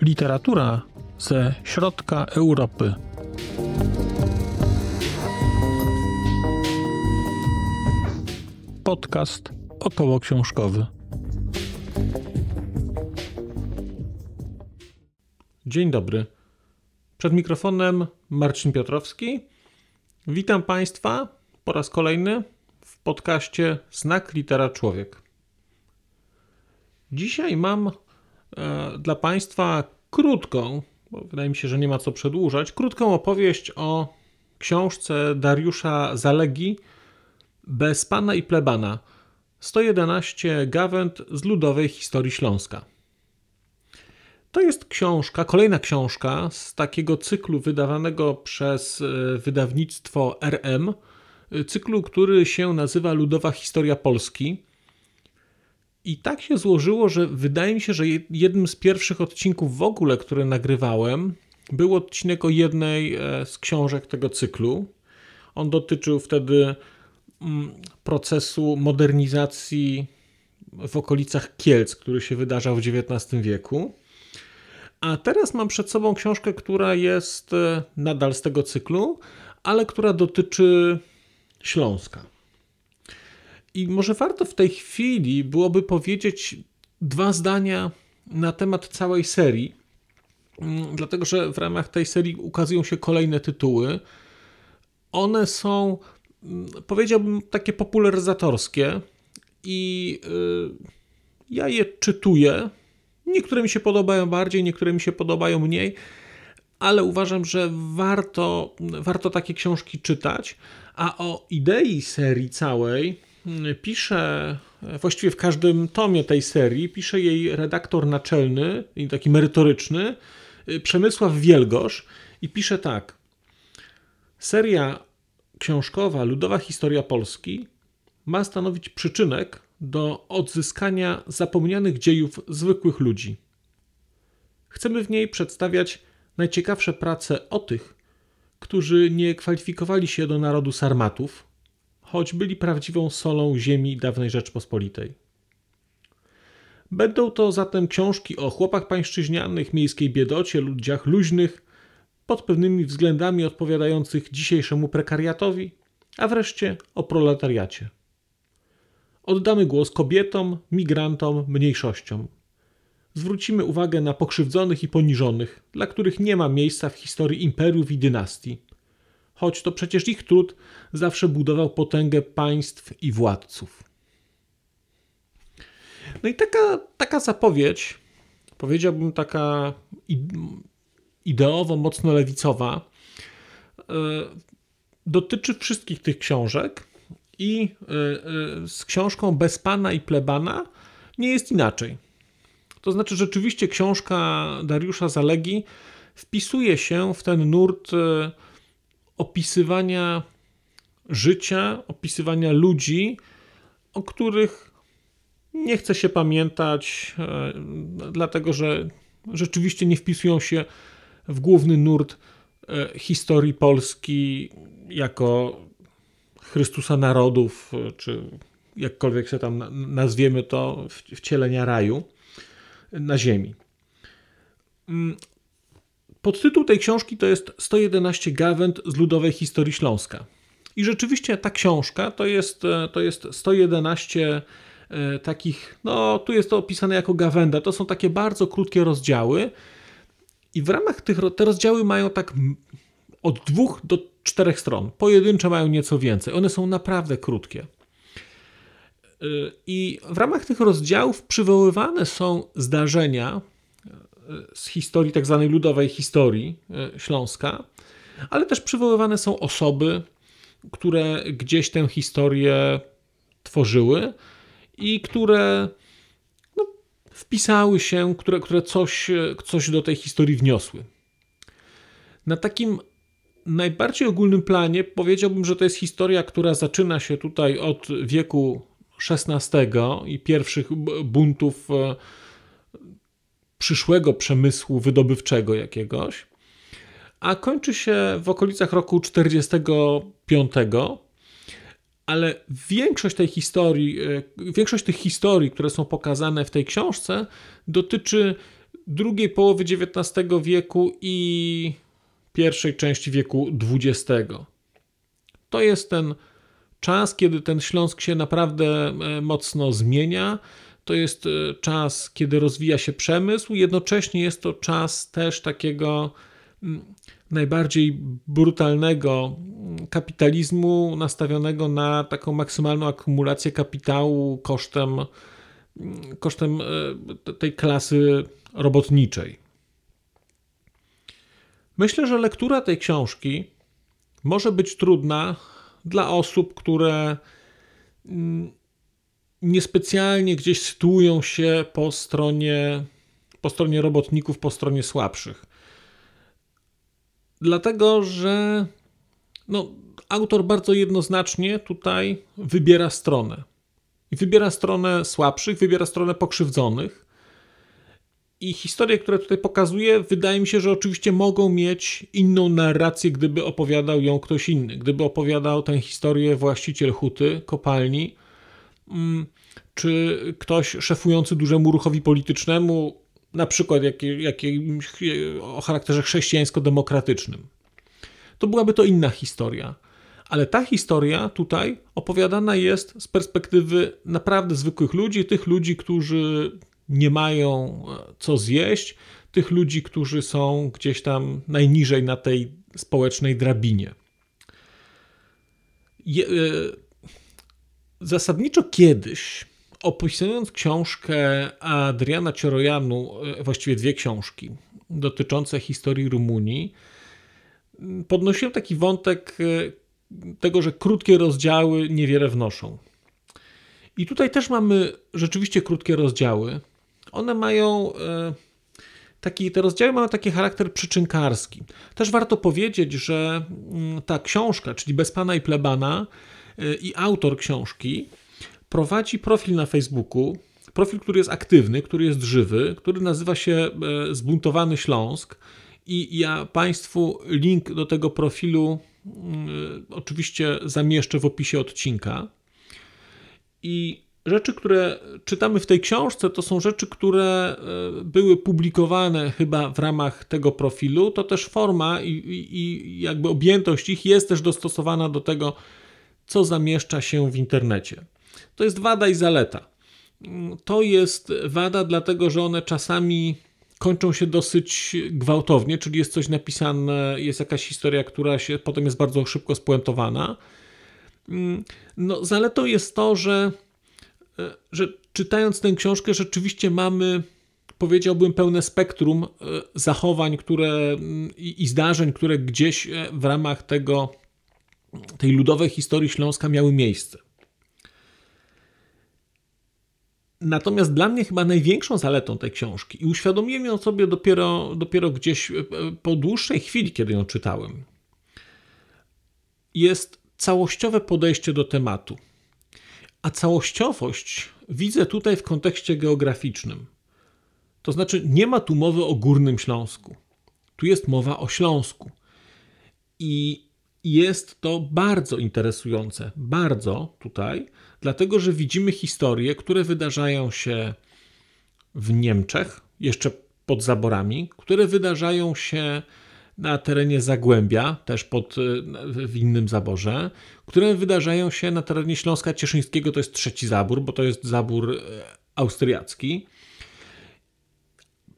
Literatura ze środka Europy. Podcast około książkowy. Dzień dobry. Przed mikrofonem Marcin Piotrowski. Witam Państwa po raz kolejny w podcaście Znak Litera Człowiek. Dzisiaj mam e, dla Państwa krótką, bo wydaje mi się, że nie ma co przedłużać, krótką opowieść o książce Dariusza Zalegi Bez Pana i Plebana 111 gawęd z ludowej historii Śląska. To jest książka, kolejna książka z takiego cyklu wydawanego przez e, wydawnictwo RM, e, cyklu, który się nazywa Ludowa Historia Polski. I tak się złożyło, że wydaje mi się, że jednym z pierwszych odcinków w ogóle, które nagrywałem, był odcinek o jednej e, z książek tego cyklu. On dotyczył wtedy mm, procesu modernizacji w okolicach Kielc, który się wydarzał w XIX wieku. A teraz mam przed sobą książkę, która jest e, nadal z tego cyklu, ale która dotyczy Śląska. I może warto w tej chwili byłoby powiedzieć dwa zdania na temat całej serii, mm, dlatego że w ramach tej serii ukazują się kolejne tytuły. One są, mm, powiedziałbym, takie popularyzatorskie i y, ja je czytuję Niektóre mi się podobają bardziej, niektóre mi się podobają mniej, ale uważam, że warto, warto takie książki czytać. A o idei serii całej mm, pisze, właściwie w każdym tomie tej serii, pisze jej redaktor naczelny, taki merytoryczny, y, Przemysław Wielgosz i pisze tak. Seria książkowa Ludowa Historia Polski ma stanowić przyczynek do odzyskania zapomnianych dziejów zwykłych ludzi. Chcemy w niej przedstawiać najciekawsze prace o tych, którzy nie kwalifikowali się do narodu sarmatów, choć byli prawdziwą solą ziemi dawnej Rzeczpospolitej. Będą to zatem książki o chłopach pańszczyźnianych, miejskiej biedocie, ludziach luźnych, pod pewnymi względami odpowiadających dzisiejszemu prekariatowi, a wreszcie o proletariacie. Oddamy głos kobietom, migrantom, mniejszościom. Zwrócimy uwagę na pokrzywdzonych i poniżonych, dla których nie ma miejsca w historii imperiów i dynastii. Choć to przecież ich trud zawsze budował potęgę państw i władców. No i taka, taka zapowiedź, powiedziałbym taka ideowo mocno lewicowa, e, dotyczy wszystkich tych książek i y, y, z książką Bez Pana i Plebana nie jest inaczej. To znaczy, rzeczywiście książka Dariusza Zalegi wpisuje się w ten nurt y, opisywania życia, opisywania ludzi, o których nie chce się pamiętać, dlatego że rzeczywiście nie wpisują się w główny nurt historii Polski jako Chrystusa Narodów, czy jakkolwiek się tam nazwiemy to, wcielenia raju na ziemi. Mm, podtytuł tej książki to jest 111 gawęd z ludowej historii Śląska. I rzeczywiście ta książka to jest, to jest 111 e, takich, no tu jest to opisane jako gawenda, to są takie bardzo krótkie rozdziały i w ramach tych, te rozdziały mają tak od dwóch do czterech stron. Pojedyncze mają nieco więcej. One są naprawdę krótkie. Y, I w ramach tych rozdziałów przywoływane są zdarzenia y, z historii, tak zwanej ludowej historii y, Śląska, ale też przywoływane są osoby, które gdzieś tę historię tworzyły i które no, wpisały się, które, które coś, coś do tej historii wniosły. Na takim najbardziej ogólnym planie powiedziałbym, że to jest historia, która zaczyna się tutaj od wieku XVI i pierwszych buntów e, przyszłego przemysłu wydobywczego jakiegoś, a kończy się w okolicach roku 45. Ale większość tej historii, e, większość tych historii, które są pokazane w tej książce, dotyczy drugiej połowy XIX wieku i pierwszej części wieku XX. To jest ten czas, kiedy ten Śląsk się naprawdę e, mocno zmienia. To jest e, czas, kiedy rozwija się przemysł, jednocześnie jest to czas też takiego mm, najbardziej brutalnego mm, kapitalizmu nastawionego na taką maksymalną akumulację kapitału kosztem, mm, kosztem e, tej klasy robotniczej. Myślę, że lektura tej książki może być trudna dla osób, które mm, niespecjalnie gdzieś sytuują się po stronie, po stronie robotników, po stronie słabszych. Dlatego, że no, autor bardzo jednoznacznie tutaj wybiera stronę. I wybiera stronę słabszych, wybiera stronę pokrzywdzonych. I historie, które tutaj pokazuje, wydaje mi się, że oczywiście mogą mieć inną narrację, gdyby opowiadał ją ktoś inny. Gdyby opowiadał tę historię właściciel huty, kopalni, mm, czy ktoś szefujący dużemu ruchowi politycznemu, na przykład jakimś o charakterze chrześcijańsko-demokratycznym. To byłaby to inna historia. Ale ta historia tutaj opowiadana jest z perspektywy naprawdę zwykłych ludzi, tych ludzi, którzy nie mają e, co zjeść, tych ludzi, którzy są gdzieś tam najniżej na tej społecznej drabinie. Je, e, zasadniczo kiedyś, opisując książkę Adriana Ciorojanu, e, właściwie dwie książki dotyczące historii Rumunii, podnosiłem taki wątek tego, że krótkie rozdziały niewiele wnoszą. I tutaj też mamy rzeczywiście krótkie rozdziały, one mają e, taki, te rozdziały mają taki charakter przyczynkarski. Też warto powiedzieć, że mm, ta książka, czyli Bez Pana i Plebana e, i autor książki prowadzi profil na Facebooku, profil, który jest aktywny, który jest żywy, który nazywa się e, Zbuntowany Śląsk i ja Państwu link do tego profilu mm, oczywiście zamieszczę w opisie odcinka. I rzeczy, które czytamy w tej książce, to są rzeczy, które e, były publikowane chyba w ramach tego profilu. To też forma i, i, i jakby objętość ich jest też dostosowana do tego, co zamieszcza się w internecie. To jest wada i zaleta. To jest wada, dlatego że one czasami kończą się dosyć gwałtownie, czyli jest coś napisane, jest jakaś historia, która się potem jest bardzo szybko spuentowana. No, zaletą jest to, że że czytając tę książkę rzeczywiście mamy, powiedziałbym, pełne spektrum e, zachowań które, mm, i, i zdarzeń, które gdzieś e, w ramach tego, tej ludowej historii Śląska miały miejsce. Natomiast dla mnie chyba największą zaletą tej książki, i uświadomiłem ją sobie dopiero, dopiero gdzieś po dłuższej chwili, kiedy ją czytałem, jest całościowe podejście do tematu. A całościowość widzę tutaj w kontekście geograficznym. To znaczy, nie ma tu mowy o Górnym Śląsku. Tu jest mowa o Śląsku. I jest to bardzo interesujące, bardzo tutaj, dlatego że widzimy historie, które wydarzają się w Niemczech, jeszcze pod zaborami, które wydarzają się na terenie Zagłębia, też pod, w innym zaborze, które wydarzają się na terenie Śląska Cieszyńskiego, to jest trzeci zabór, bo to jest zabór e, austriacki.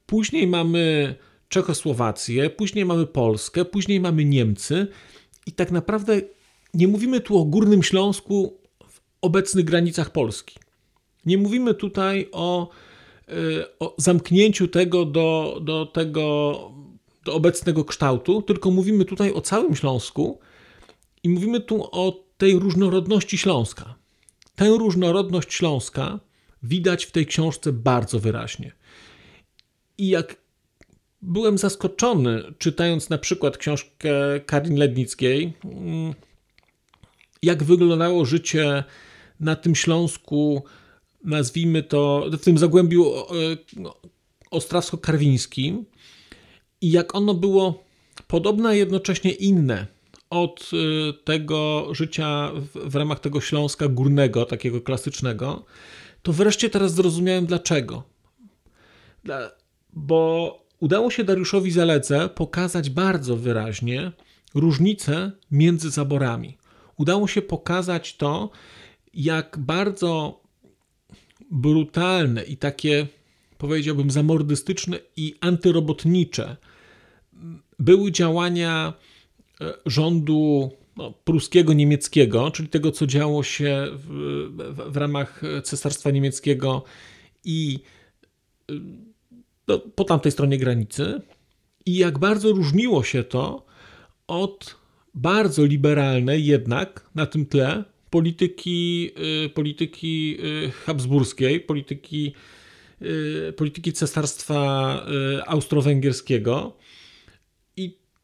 Później mamy Czechosłowację, później mamy Polskę, później mamy Niemcy i tak naprawdę nie mówimy tu o Górnym Śląsku w obecnych granicach Polski. Nie mówimy tutaj o, e, o zamknięciu tego do, do tego do obecnego kształtu, tylko mówimy tutaj o całym Śląsku i mówimy tu o tej różnorodności Śląska. Tę różnorodność Śląska widać w tej książce bardzo wyraźnie. I jak byłem zaskoczony, czytając na przykład książkę Karin Lednickiej, jak wyglądało życie na tym Śląsku, nazwijmy to, w tym zagłębiu no, ostrawsko-karwińskim, i jak ono było podobne, a jednocześnie inne od tego życia w, w ramach tego Śląska górnego, takiego klasycznego, to wreszcie teraz zrozumiałem dlaczego. Bo udało się Dariuszowi Zaledze pokazać bardzo wyraźnie różnicę między zaborami. Udało się pokazać to, jak bardzo brutalne i takie, powiedziałbym, zamordystyczne i antyrobotnicze były działania e, rządu no, pruskiego, niemieckiego, czyli tego, co działo się w, w, w ramach Cesarstwa Niemieckiego i no, po tamtej stronie granicy, i jak bardzo różniło się to od bardzo liberalnej jednak na tym tle polityki, y, polityki habsburskiej, polityki, polityki cesarstwa austro-węgierskiego.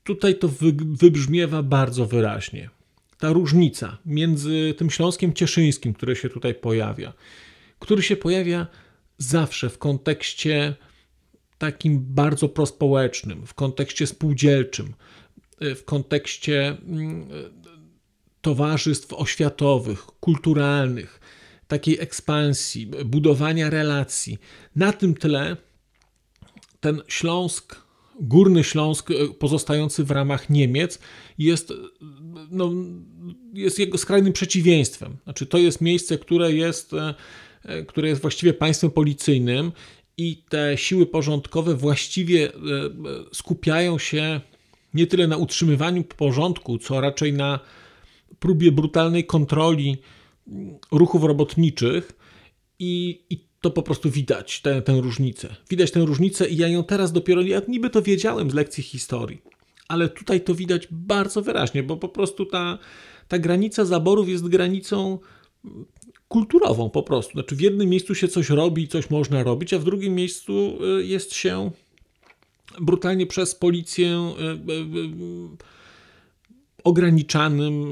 Tutaj to wybrzmiewa bardzo wyraźnie. Ta różnica między tym Śląskiem Cieszyńskim, który się tutaj pojawia, który się pojawia zawsze w kontekście takim bardzo prospołecznym, w kontekście spółdzielczym, w kontekście mm, towarzystw oświatowych, kulturalnych, takiej ekspansji, budowania relacji. Na tym tle ten Śląsk, Górny Śląsk, e, pozostający w ramach Niemiec, jest, no, jest jego skrajnym przeciwieństwem. Znaczy, to jest miejsce, które jest, e, e, które jest właściwie państwem policyjnym i te siły porządkowe właściwie skupiają się nie tyle na utrzymywaniu porządku, co raczej na próbie brutalnej kontroli ruchów robotniczych i, i to po prostu widać, tę, tę różnicę. Widać tę różnicę i ja ją teraz dopiero, ja niby to wiedziałem z lekcji historii, ale tutaj to widać bardzo wyraźnie, bo po prostu ta, ta granica zaborów jest granicą kulturową po prostu. Znaczy w jednym miejscu się coś robi, coś można robić, a w drugim miejscu y, jest się brutalnie przez policję y, y, ograniczanym,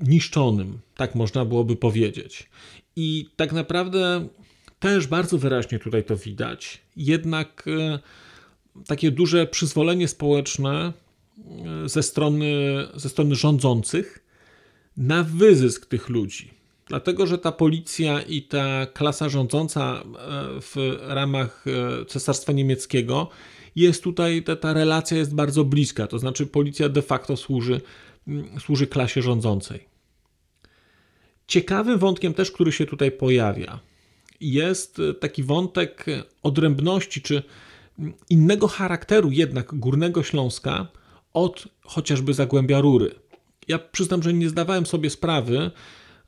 niszczonym, tak można byłoby powiedzieć. I tak naprawdę też bardzo wyraźnie tutaj to widać. Jednak e, takie duże przyzwolenie społeczne e, ze strony, ze strony rządzących na wyzysk tych ludzi. Dlatego, że ta policja i ta klasa rządząca w ramach Cesarstwa Niemieckiego jest tutaj, ta, ta relacja jest bardzo bliska, to znaczy policja de facto służy, służy klasie rządzącej. Ciekawym wątkiem też, który się tutaj pojawia, jest taki wątek odrębności czy innego charakteru jednak Górnego Śląska od chociażby Zagłębia Rury. Ja przyznam, że nie zdawałem sobie sprawy,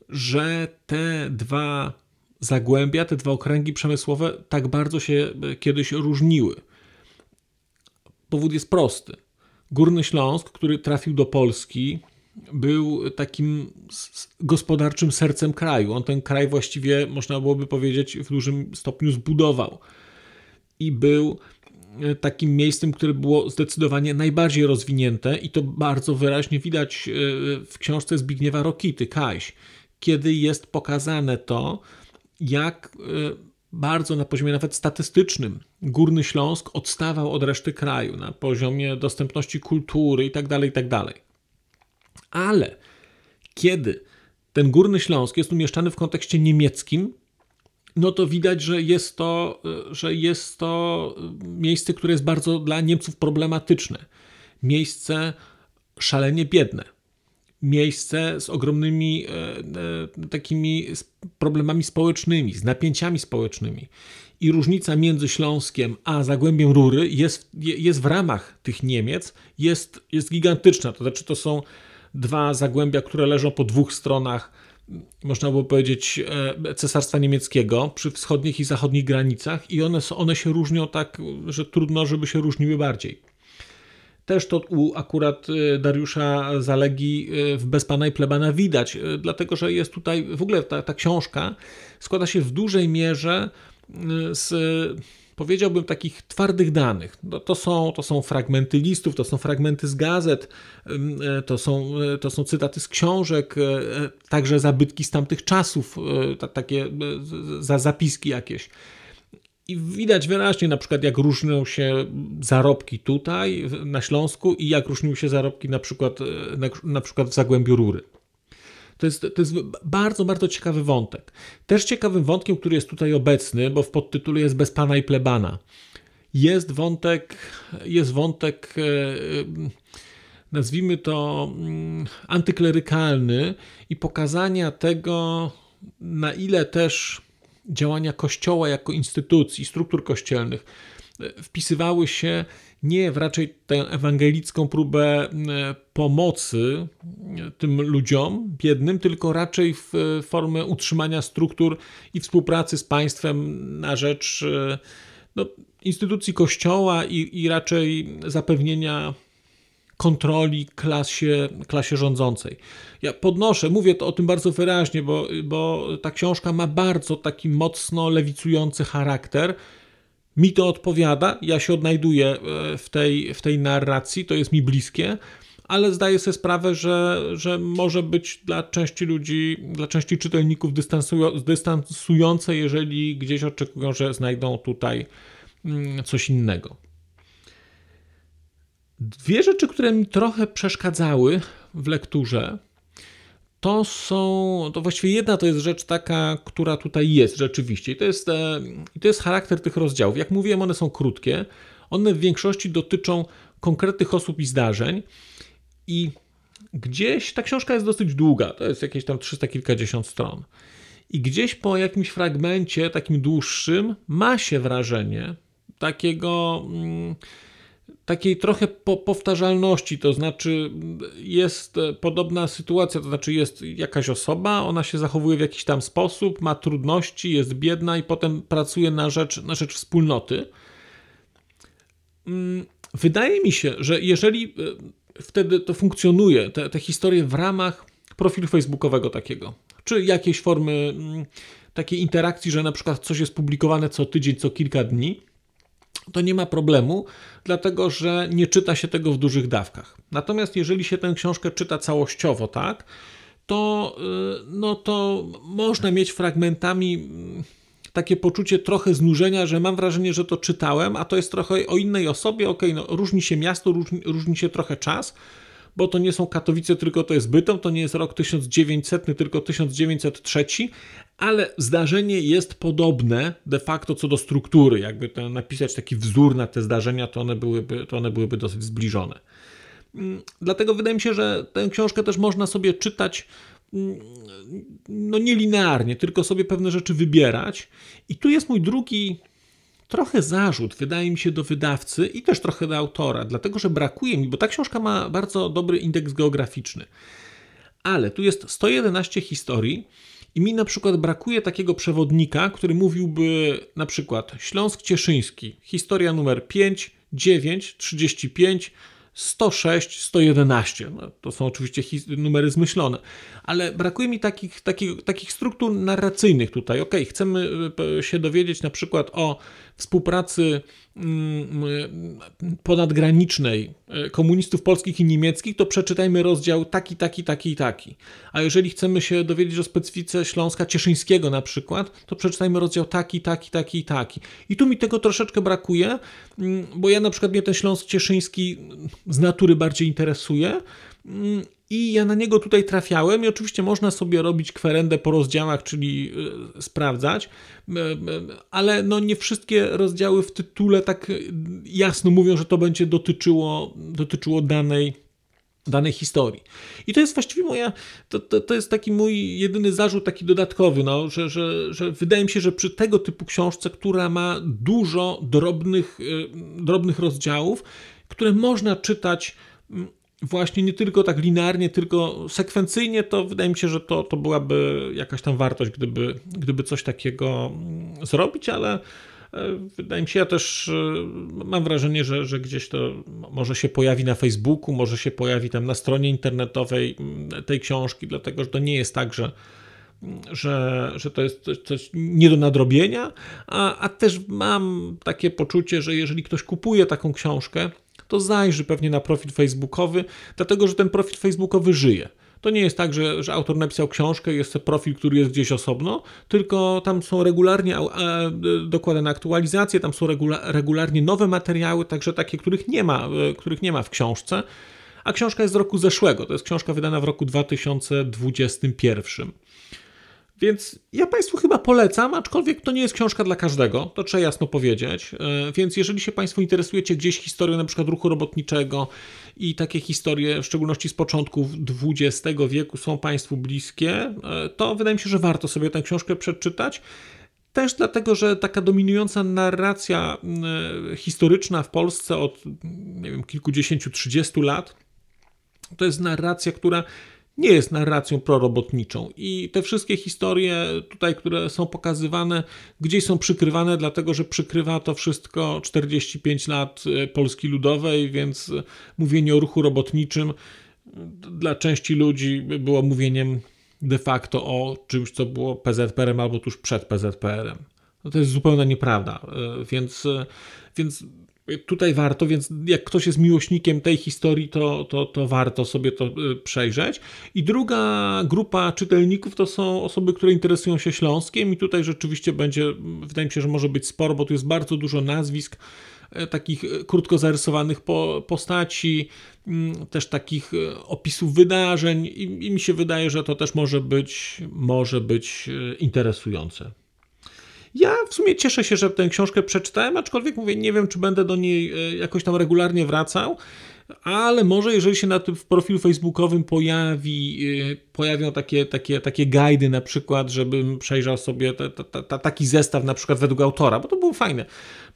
że te dwa zagłębia, te dwa okręgi przemysłowe tak bardzo się kiedyś różniły. Powód jest prosty. Górny Śląsk, który trafił do Polski, był takim gospodarczym sercem kraju. On ten kraj właściwie, można byłoby powiedzieć, w dużym stopniu zbudował. I był e, takim miejscem, które było zdecydowanie najbardziej rozwinięte, i to bardzo wyraźnie widać e, w książce Zbigniewa Rokity, Kaś, kiedy jest pokazane to, jak e, bardzo na poziomie nawet statystycznym Górny Śląsk odstawał od reszty kraju na poziomie dostępności kultury itd., tak itd. Ale kiedy ten Górny Śląsk jest umieszczany w kontekście niemieckim, no to widać, że jest to, że jest to miejsce, które jest bardzo dla Niemców problematyczne. Miejsce szalenie biedne miejsce z ogromnymi e, e, takimi problemami społecznymi, z napięciami społecznymi. I różnica między Śląskiem a Zagłębiem Rury jest, jest w ramach tych Niemiec jest, jest gigantyczna. To znaczy, to są dwa zagłębia, które leżą po dwóch stronach, można było powiedzieć, e, Cesarstwa Niemieckiego przy wschodnich i zachodnich granicach, i one, one się różnią tak, że trudno, żeby się różniły bardziej. Też to u akurat y, Dariusza Zalegi y, w Bez Pana i Plebana widać, dlatego że jest tutaj, w ogóle ta, ta książka składa się w dużej mierze z powiedziałbym takich twardych danych. No, to, są, to są fragmenty listów, to są fragmenty z gazet, to są, to są cytaty z książek, także zabytki z tamtych czasów, takie za zapiski jakieś. I widać wyraźnie na przykład, jak różnią się zarobki tutaj na Śląsku i jak różniły się zarobki na przykład, na, na przykład w Zagłębiu Rury. To jest, to jest bardzo, bardzo ciekawy wątek. Też ciekawym wątkiem, który jest tutaj obecny, bo w podtytule jest Bez Pana i Plebana, jest wątek, jest wątek e, nazwijmy to mm, antyklerykalny i pokazania tego, na ile też działania Kościoła jako instytucji, struktur kościelnych e, wpisywały się nie w raczej tę ewangelicką próbę e, pomocy e, tym ludziom biednym, tylko raczej w formę utrzymania struktur i współpracy z państwem na rzecz no, instytucji Kościoła i, i raczej zapewnienia kontroli klasie, klasie rządzącej. Ja podnoszę, mówię to o tym bardzo wyraźnie, bo, bo ta książka ma bardzo taki mocno lewicujący charakter. Mi to odpowiada, ja się odnajduję e, w tej, w tej narracji, to jest mi bliskie, ale zdaję sobie sprawę, że, że może być dla części ludzi, dla części czytelników dystansujące, jeżeli gdzieś oczekują, że znajdą tutaj mm, coś innego. Dwie rzeczy, które mi trochę przeszkadzały w lekturze, to są, to właściwie jedna to jest rzecz taka, która tutaj jest rzeczywiście. I to jest, e, i to jest charakter tych rozdziałów. Jak mówiłem, one są krótkie. One w większości dotyczą konkretnych osób i zdarzeń. I gdzieś ta książka jest dosyć długa, to jest jakieś tam 300 kilkadziesiąt stron. I gdzieś po jakimś fragmencie, takim dłuższym, ma się wrażenie takiego. Mm, takiej trochę po, powtarzalności, to znaczy jest podobna sytuacja, to znaczy jest jakaś osoba, ona się zachowuje w jakiś tam sposób, ma trudności, jest biedna i potem pracuje na rzecz, na rzecz wspólnoty. Mm, wydaje mi się, że jeżeli e, wtedy to funkcjonuje, te, te historie w ramach profilu facebookowego takiego, czy jakiejś formy mm, takiej interakcji, że na przykład coś jest publikowane co tydzień, co kilka dni, to nie ma problemu, dlatego że nie czyta się tego w dużych dawkach. Natomiast jeżeli się tę książkę czyta całościowo, tak, to, y, no to można mieć fragmentami mm, takie poczucie trochę znużenia, że mam wrażenie, że to czytałem, a to jest trochę o innej osobie. Okay, no, różni się miasto, różni, różni się trochę czas, bo to nie są Katowice, tylko to jest Bytom, to nie jest rok 1900, tylko 1903, ale zdarzenie jest podobne de facto co do struktury. Jakby to napisać taki wzór na te zdarzenia, to one byłyby, to one byłyby dosyć zbliżone. Mm, dlatego wydaje mi się, że tę książkę też można sobie czytać mm, no nie linearnie, tylko sobie pewne rzeczy wybierać. I tu jest mój drugi trochę zarzut, wydaje mi się, do wydawcy i też trochę do autora, dlatego że brakuje mi, bo ta książka ma bardzo dobry indeks geograficzny. Ale tu jest 111 historii, i mi na przykład brakuje takiego przewodnika, który mówiłby na przykład Śląsk Cieszyński, historia numer 5, 9, 35, 106, 111. No, to są oczywiście numery zmyślone, ale brakuje mi takich, takich, takich struktur narracyjnych tutaj. Ok, chcemy e, się dowiedzieć na przykład o współpracy ponadgranicznej e, komunistów polskich i niemieckich, to przeczytajmy rozdział taki, taki, taki i taki. A jeżeli chcemy się dowiedzieć o specyfice Śląska Cieszyńskiego na przykład, to przeczytajmy rozdział taki, taki, taki i taki. I tu mi tego troszeczkę brakuje, mm, bo ja na przykład mnie ten Śląsk Cieszyński z natury bardziej interesuje mm, i ja na niego tutaj trafiałem i oczywiście można sobie robić kwerendę po rozdziałach, czyli y, sprawdzać, y, y, ale no nie wszystkie rozdziały w tytule tak jasno mówią, że to będzie dotyczyło, dotyczyło danej danej historii. I to jest właściwie moja, to, to, to jest taki mój jedyny zarzut, taki dodatkowy, no, że, że, że wydaje mi się, że przy tego typu książce, która ma dużo drobnych, drobnych rozdziałów, które można czytać właśnie nie tylko tak linearnie, tylko sekwencyjnie, to wydaje mi się, że to, to byłaby jakaś tam wartość, gdyby, gdyby coś takiego mm, zrobić, ale e, wydaje mi się, ja też e, mam wrażenie, że, że gdzieś to może się pojawi na Facebooku, może się pojawi tam na stronie internetowej mm, tej książki, dlatego że to nie jest tak, że że, że to jest coś, coś nie do nadrobienia, a, a też mam takie poczucie, że jeżeli ktoś kupuje taką książkę, to zajrzy pewnie na profil facebookowy, dlatego że ten profil facebookowy żyje. To nie jest tak, że, że autor napisał książkę, jest profil, który jest gdzieś osobno, tylko tam są regularnie e, dokładane aktualizacje, tam są regularnie nowe materiały, także takie, których nie ma, e, których nie ma w książce. A książka jest z roku zeszłego, to jest książka wydana w roku 2021. Więc ja Państwu chyba polecam, aczkolwiek to nie jest książka dla każdego, to trzeba jasno powiedzieć. E, więc jeżeli się Państwo interesujecie gdzieś historią na przykład ruchu robotniczego i takie historie, w szczególności z początków XX wieku, są Państwu bliskie, e, to wydaje mi się, że warto sobie tę książkę przeczytać. Też dlatego, że taka dominująca narracja e, historyczna w Polsce od nie wiem, kilkudziesięciu, trzydziestu lat to jest narracja, która nie jest narracją prorobotniczą. I te wszystkie historie tutaj, które są pokazywane, gdzieś są przykrywane, dlatego że przykrywa to wszystko 45 lat e, Polski Ludowej, więc mówienie o ruchu robotniczym dla części ludzi było mówieniem de facto o czymś, co było PZPR-em albo tuż przed PZPR-em. No to jest zupełnie nieprawda, e, więc, e, więc tutaj warto, więc jak ktoś jest miłośnikiem tej historii, to, to, to warto sobie to y, przejrzeć. I druga grupa czytelników to są osoby, które interesują się Śląskiem i tutaj rzeczywiście będzie, wydaje mi się, że może być sporo, bo tu jest bardzo dużo nazwisk, e, takich e, krótko zarysowanych po, postaci, mm, też takich e, opisów wydarzeń i, i mi się wydaje, że to też może być, może być interesujące. Ja w sumie cieszę się, że tę książkę przeczytałem, aczkolwiek mówię, nie wiem, czy będę do niej e, jakoś tam regularnie wracał, ale może jeżeli się na tym w profilu facebookowym pojawi, e, pojawią takie, takie, takie guidy na przykład, żebym przejrzał sobie taki zestaw na przykład według autora, bo to było fajne.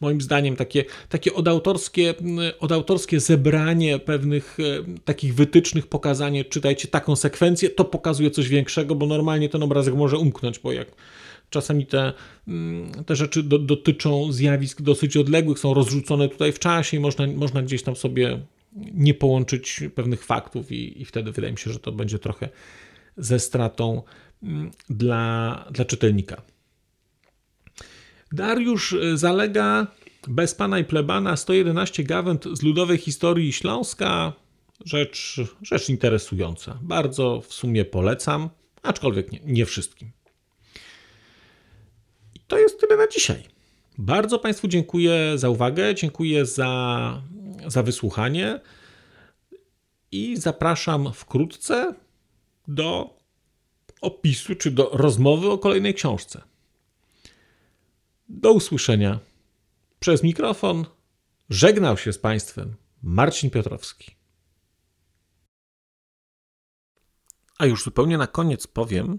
Moim zdaniem takie, takie odautorskie, odautorskie zebranie pewnych e, takich wytycznych, pokazanie, czytajcie taką sekwencję, to pokazuje coś większego, bo normalnie ten obrazek może umknąć, bo jak Czasami te, mm, te rzeczy do, dotyczą zjawisk dosyć odległych, są rozrzucone tutaj w czasie i można, można gdzieś tam sobie nie połączyć pewnych faktów, i, i wtedy wydaje mi się, że to będzie trochę ze stratą mm, dla, dla czytelnika. Dariusz zalega bez pana i plebana 111 gawęd z ludowej historii Śląska. Rzecz, rzecz interesująca. Bardzo w sumie polecam, aczkolwiek nie, nie wszystkim to jest tyle na dzisiaj. Bardzo Państwu dziękuję za uwagę, dziękuję za, za wysłuchanie i zapraszam wkrótce do opisu czy do rozmowy o kolejnej książce. Do usłyszenia. Przez mikrofon żegnał się z Państwem Marcin Piotrowski. A już zupełnie na koniec powiem,